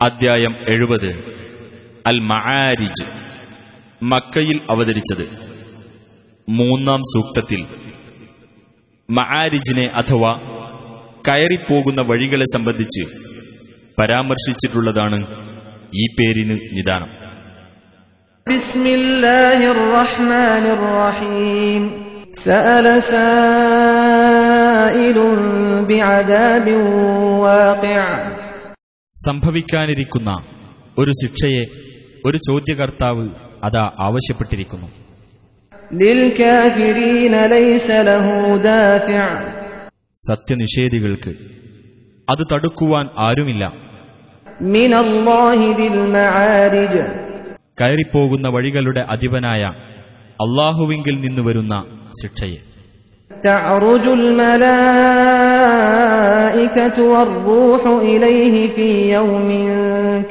അദ്ധ്യായം എഴുപത്. അൽ മഹാരിജ് മക്കയിൽ അവതരിച്ചത്. മൂന്നാം സൂക്തത്തിൽ. മഹാരിജിനെ അഥവാ കയറിപ്പോകുന്ന വഴികളെ സംബന്ധിച്ച് പരാമർശിച്ചിട്ടുള്ളതാണ് ഈ പേരിന് നിദാനം. സഅല സംഭവിക്കാനിരിക്കുന്ന ഒരു ശിക്ഷയെ ഒരു ചോദ്യകർത്താവ് അതാ ആവശ്യപ്പെട്ടിരിക്കുന്നു للكافرين ليس له دافع സത്യനിഷേധികൾക്ക് അത് തടുക്കുവാൻ ആരുമില്ല من الله ذي المعارج കയറിപ്പോകുന്ന വഴികളുടെ അധിപനായ അള്ളാഹുവിങ്കിൽ നിന്ന് വരുന്ന ശിക്ഷയെ تعرج الملائكة والروح إليه في يوم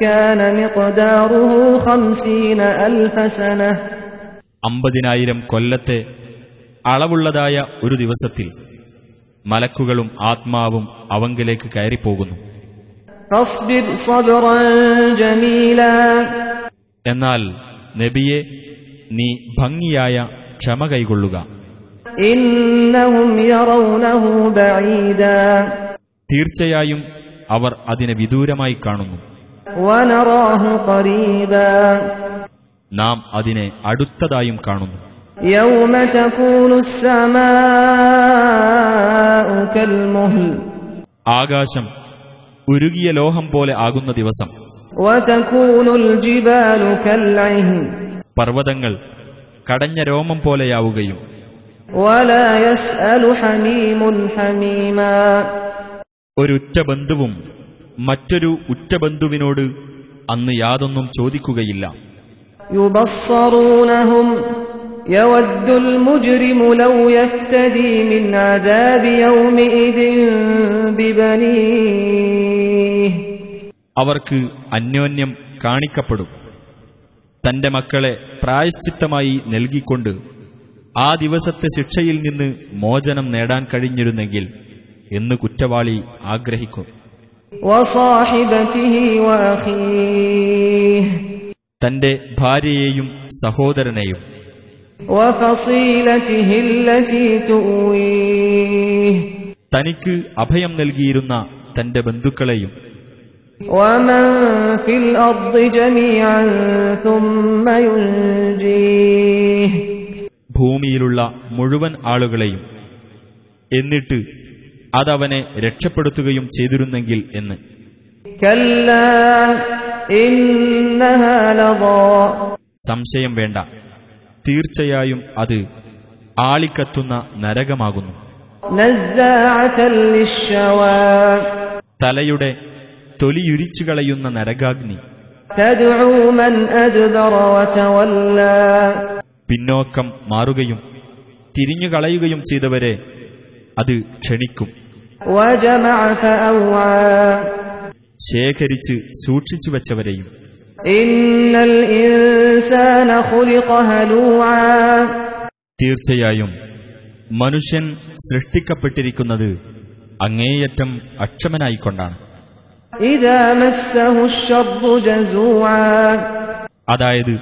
كان مقداره خمسين ألف سنة അമ്പതിനായിരം കൊല്ലത്തെ അളവുള്ളതായ ഒരു ദിവസത്തിൽ മലക്കുകളും ആത്മാവും അവങ്കിലേക്ക് കയറിപ്പോകുന്നു فاصبر صبرا جميلا എന്നാൽ നബിയെ നീ ഭംഗിയായ ക്ഷമ കൈകൊള്ളുക إنهم يرونه بعيدا തീർച്ചയായും അവർ അതിനെ വിദൂരമായി കാണുന്നു. നാം അതിനെ അടുത്തതായും കാണുന്നു. ആകാശം ഉരുകിയ ലോഹം പോലെ ആകുന്ന ദിവസം. പർവതങ്ങൾ കടഞ്ഞ രോമം പോലെയാവുകയും ولا يسأل حميم حميما ഒരു ഉറ്റ ബന്ധുവും മറ്റൊരു ഉറ്റ ബന്ധുവിനോട് അന്ന് യാതൊന്നും ചോദിക്കുകയില്ല يبصرونهم يود المجرم لو يفتدي من عذاب يومئذ ببنيه അവർക്ക് അന്യോന്യം കാണിക്കപ്പെടും തന്റെ മക്കളെ പ്രായശ്ചിത്തമായി നൽകിക്കൊണ്ട് ആ ദിവസത്തെ ശിക്ഷയിൽ നിന്ന് മോചനം നേടാൻ കഴിഞ്ഞിരുന്നെങ്കിൽ എന്ന് കുറ്റവാളി ആഗ്രഹിക്കും. തന്റെ ഭാര്യയെയും സഹോദരനെയും. തനിക്ക് അഭയം നൽകിയിരുന്ന തന്റെ ബന്ധുക്കളെയും. ഭൂമിയിലുള്ള മുഴുവൻ ആളുകളെയും. എന്നിട്ട് അതവനെ രക്ഷപ്പെടുത്തുകയും ചെയ്തിരുന്നെങ്കിൽ എന്ന്. സംശയം വേണ്ട. തീർച്ചയായും അത് ആളിക്കത്തുന്ന നരകമാകുന്നു. തലയുടെ തൊലിയുരിച്ചു കളയുന്ന നരകാഗ്നി പിന്നോക്കം മാറുകയും തിരിഞ്ഞുകളയുകയും ചെയ്തവരെ അത് ക്ഷണിക്കും. ശേഖരിച്ച് സൂക്ഷിച്ചു വച്ചവരെയും. തീർച്ചയായും മനുഷ്യൻ സൃഷ്ടിക്കപ്പെട്ടിരിക്കുന്നത് അങ്ങേയറ്റം അക്ഷമനായിക്കൊണ്ടാണ്. അതായത്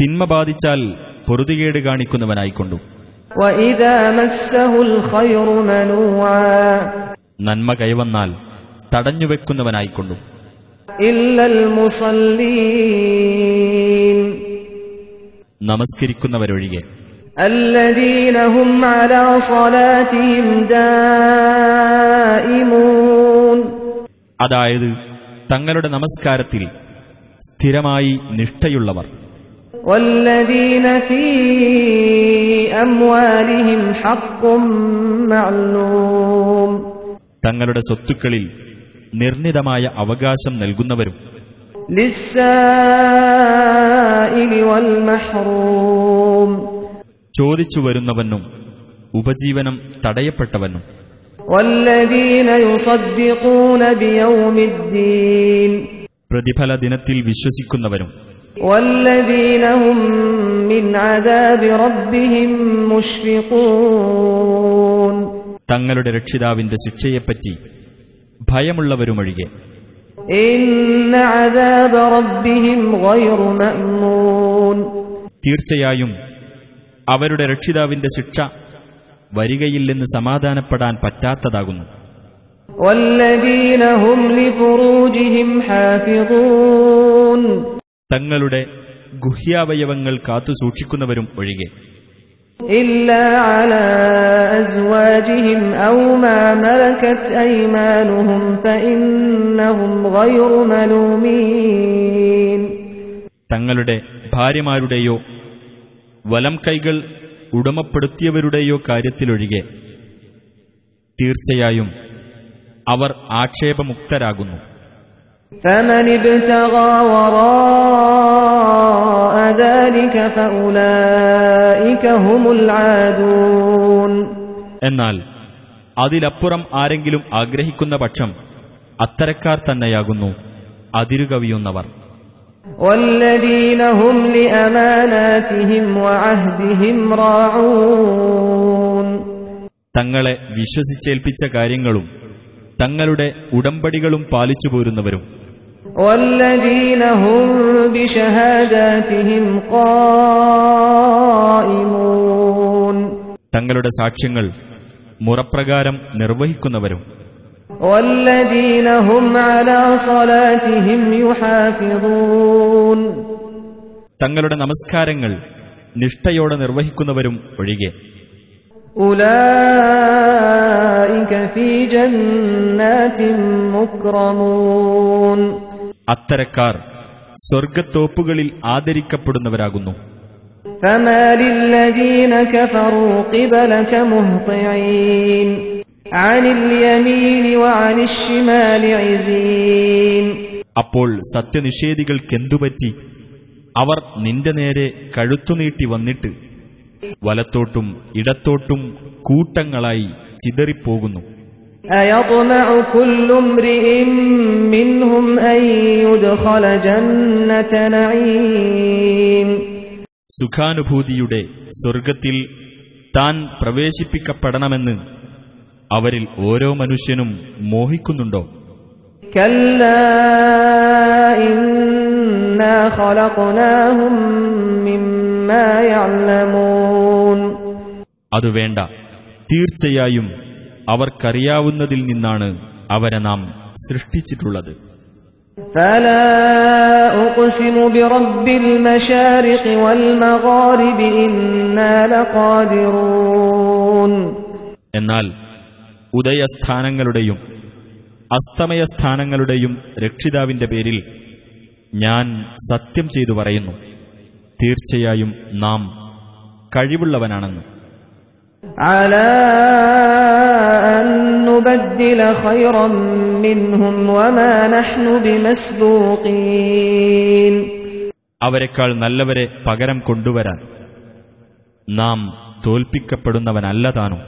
തിന്മ ബാധിച്ചാൽ പൊറുതികേട് കാണിക്കുന്നവനായിക്കൊണ്ടും. നന്മ കൈവന്നാൽ തടഞ്ഞുവെക്കുന്നവനായിക്കൊണ്ടു നമസ്കരിക്കുന്നവരൊഴികെ. അതായത് തങ്ങളുടെ നമസ്കാരത്തിൽ സ്ഥിരമായി നിഷ്ഠയുള്ളവർ. والذين في أموالهم حق معلوم തങ്ങളുടെ സ്വത്തുക്കളിൽ നിർണിതമായ അവകാശം നൽകുന്നവരും للسائل والمحروم ചോദിച്ചു വരുന്നവനും ഉപജീവനം തടയപ്പെട്ടവനും والذين يصدقون بيوم الدين പ്രതിഫല ദിനത്തിൽ വിശ്വസിക്കുന്നവരും തങ്ങളുടെ രക്ഷിതാവിന്റെ ശിക്ഷയെപ്പറ്റി ഭയമുള്ളവരുമൊഴികെ. തീർച്ചയായും അവരുടെ രക്ഷിതാവിന്റെ ശിക്ഷ വരികയില്ലെന്ന് സമാധാനപ്പെടാൻ പറ്റാത്തതാകുന്നു. والذين هم لفروجهم حافظون തങ്ങളുടെ ഗുഹ്യാവയവങ്ങൾ കാത്തുസൂക്ഷിക്കുന്നവരും ഒഴികെ إلا على أزواجهم أو ما ملكت أيمانهم فإنهم غير ملومين തങ്ങളുടെ ഭാര്യമാരുടെയോ വലം കൈകൾ ഉടമപ്പെടുത്തിയവരുടെയോ കാര്യത്തിലൊഴികെ തീർച്ചയായും അവർ ആക്ഷേപമുക്തരാകുന്നു فمن ابتغى وراء ذلك فأولئك هم العادون എന്നാൽ അതിലപ്പുറം ആരെങ്കിലും ആഗ്രഹിക്കുന്ന പക്ഷം അത്തരക്കാർ തന്നെയാകുന്നു അതിരുകവിയുന്നവർ والذين هم لأماناتهم وعهدهم راعون തങ്ങളെ വിശ്വസിച്ചേൽപ്പിച്ച കാര്യങ്ങളും തങ്ങളുടെ ഉടമ്പടികളും പാലിച്ചു പോരുന്നവരും. തങ്ങളുടെ സാക്ഷ്യങ്ങൾ മുറപ്രകാരം നിർവഹിക്കുന്നവരും. തങ്ങളുടെ നമസ്കാരങ്ങൾ നിഷ്ഠയോടെ നിർവഹിക്കുന്നവരും ഒഴികെ. അത്തരക്കാർ സ്വർഗത്തോപ്പുകളിൽ ആദരിക്കപ്പെടുന്നവരാകുന്നു فما للذين كفروا قبلك مهطعين عن اليمين وعن الشمال عزين അപ്പോൾ സത്യനിഷേധികൾക്കെന്തുപറ്റി അവർ നിന്റെ നേരെ കഴുത്തുനീട്ടി വന്നിട്ട് വലത്തോട്ടും ഇടത്തോട്ടും കൂട്ടങ്ങളായി ചിതറിപ്പോകുന്നു. സുഖാനുഭൂതിയുടെ സ്വർഗത്തിൽ താൻ പ്രവേശിപ്പിക്കപ്പെടണമെന്ന് അവരിൽ ഓരോ മനുഷ്യനും മോഹിക്കുന്നുണ്ടോ? കല്ല അത് വേണ്ട. തീർച്ചയായും അവർക്കറിയാവുന്നതിൽ നിന്നാണ് അവരെ നാം സൃഷ്ടിച്ചിട്ടുള്ളത്. എന്നാൽ ഉദയസ്ഥാനങ്ങളുടെയും അസ്തമയസ്ഥാനങ്ങളുടെയും രക്ഷിതാവിന്റെ പേരിൽ ഞാൻ സത്യം ചെയ്തു പറയുന്നു. തീർച്ചയായും നാം കഴിവുള്ളവനാണെന്ന് على أن نبدل خيرا منهم وما نحن بمسبوقين അവരെക്കാൾ നല്ലവരെ പകരം കൊണ്ടുവരാൻ നാം തോൽപ്പിക്കപ്പെടുന്നവനല്ല താനും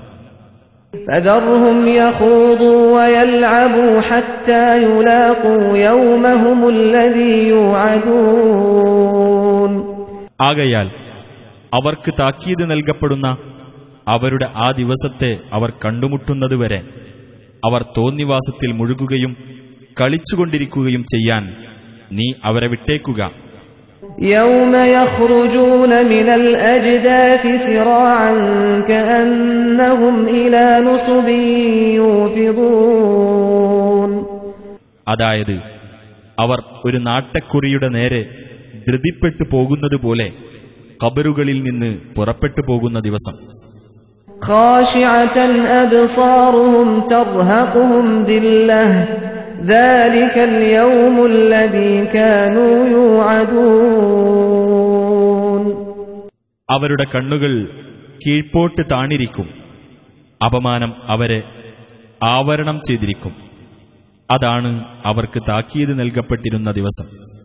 فذرهم يخوضوا ويلعبوا حتى يلاقوا يومهم الذي يوعدون ആകയാൽ അവർക്ക് താക്കീത് നൽകപ്പെടുന്ന അവരുടെ ആ ദിവസത്തെ അവർ കണ്ടുമുട്ടുന്നതുവരെ അവർ തോന്നിവാസത്തിൽ മുഴുകുകയും കളിച്ചുകൊണ്ടിരിക്കുകയും ചെയ്യാൻ നീ അവരെ വിട്ടേക്കുക يوم يخرجون من الأجداث سراعا كأنهم إلى نصب يوفضون അതായത് അവർ ഒരു നാട്ടക്കുറിയുടെ നേരെ ധൃതിപ്പെട്ടു പോകുന്നതുപോലെ കബറുകളിൽ നിന്ന് പുറപ്പെട്ടു പോകുന്ന ദിവസം. അവരുടെ കണ്ണുകൾ കീഴ്പോട്ട് താണിരിക്കും. അപമാനം അവരെ ആവരണം ചെയ്തിരിക്കും. അതാണ് അവർക്ക് താക്കീത് നൽകപ്പെട്ടിരുന്ന ദിവസം.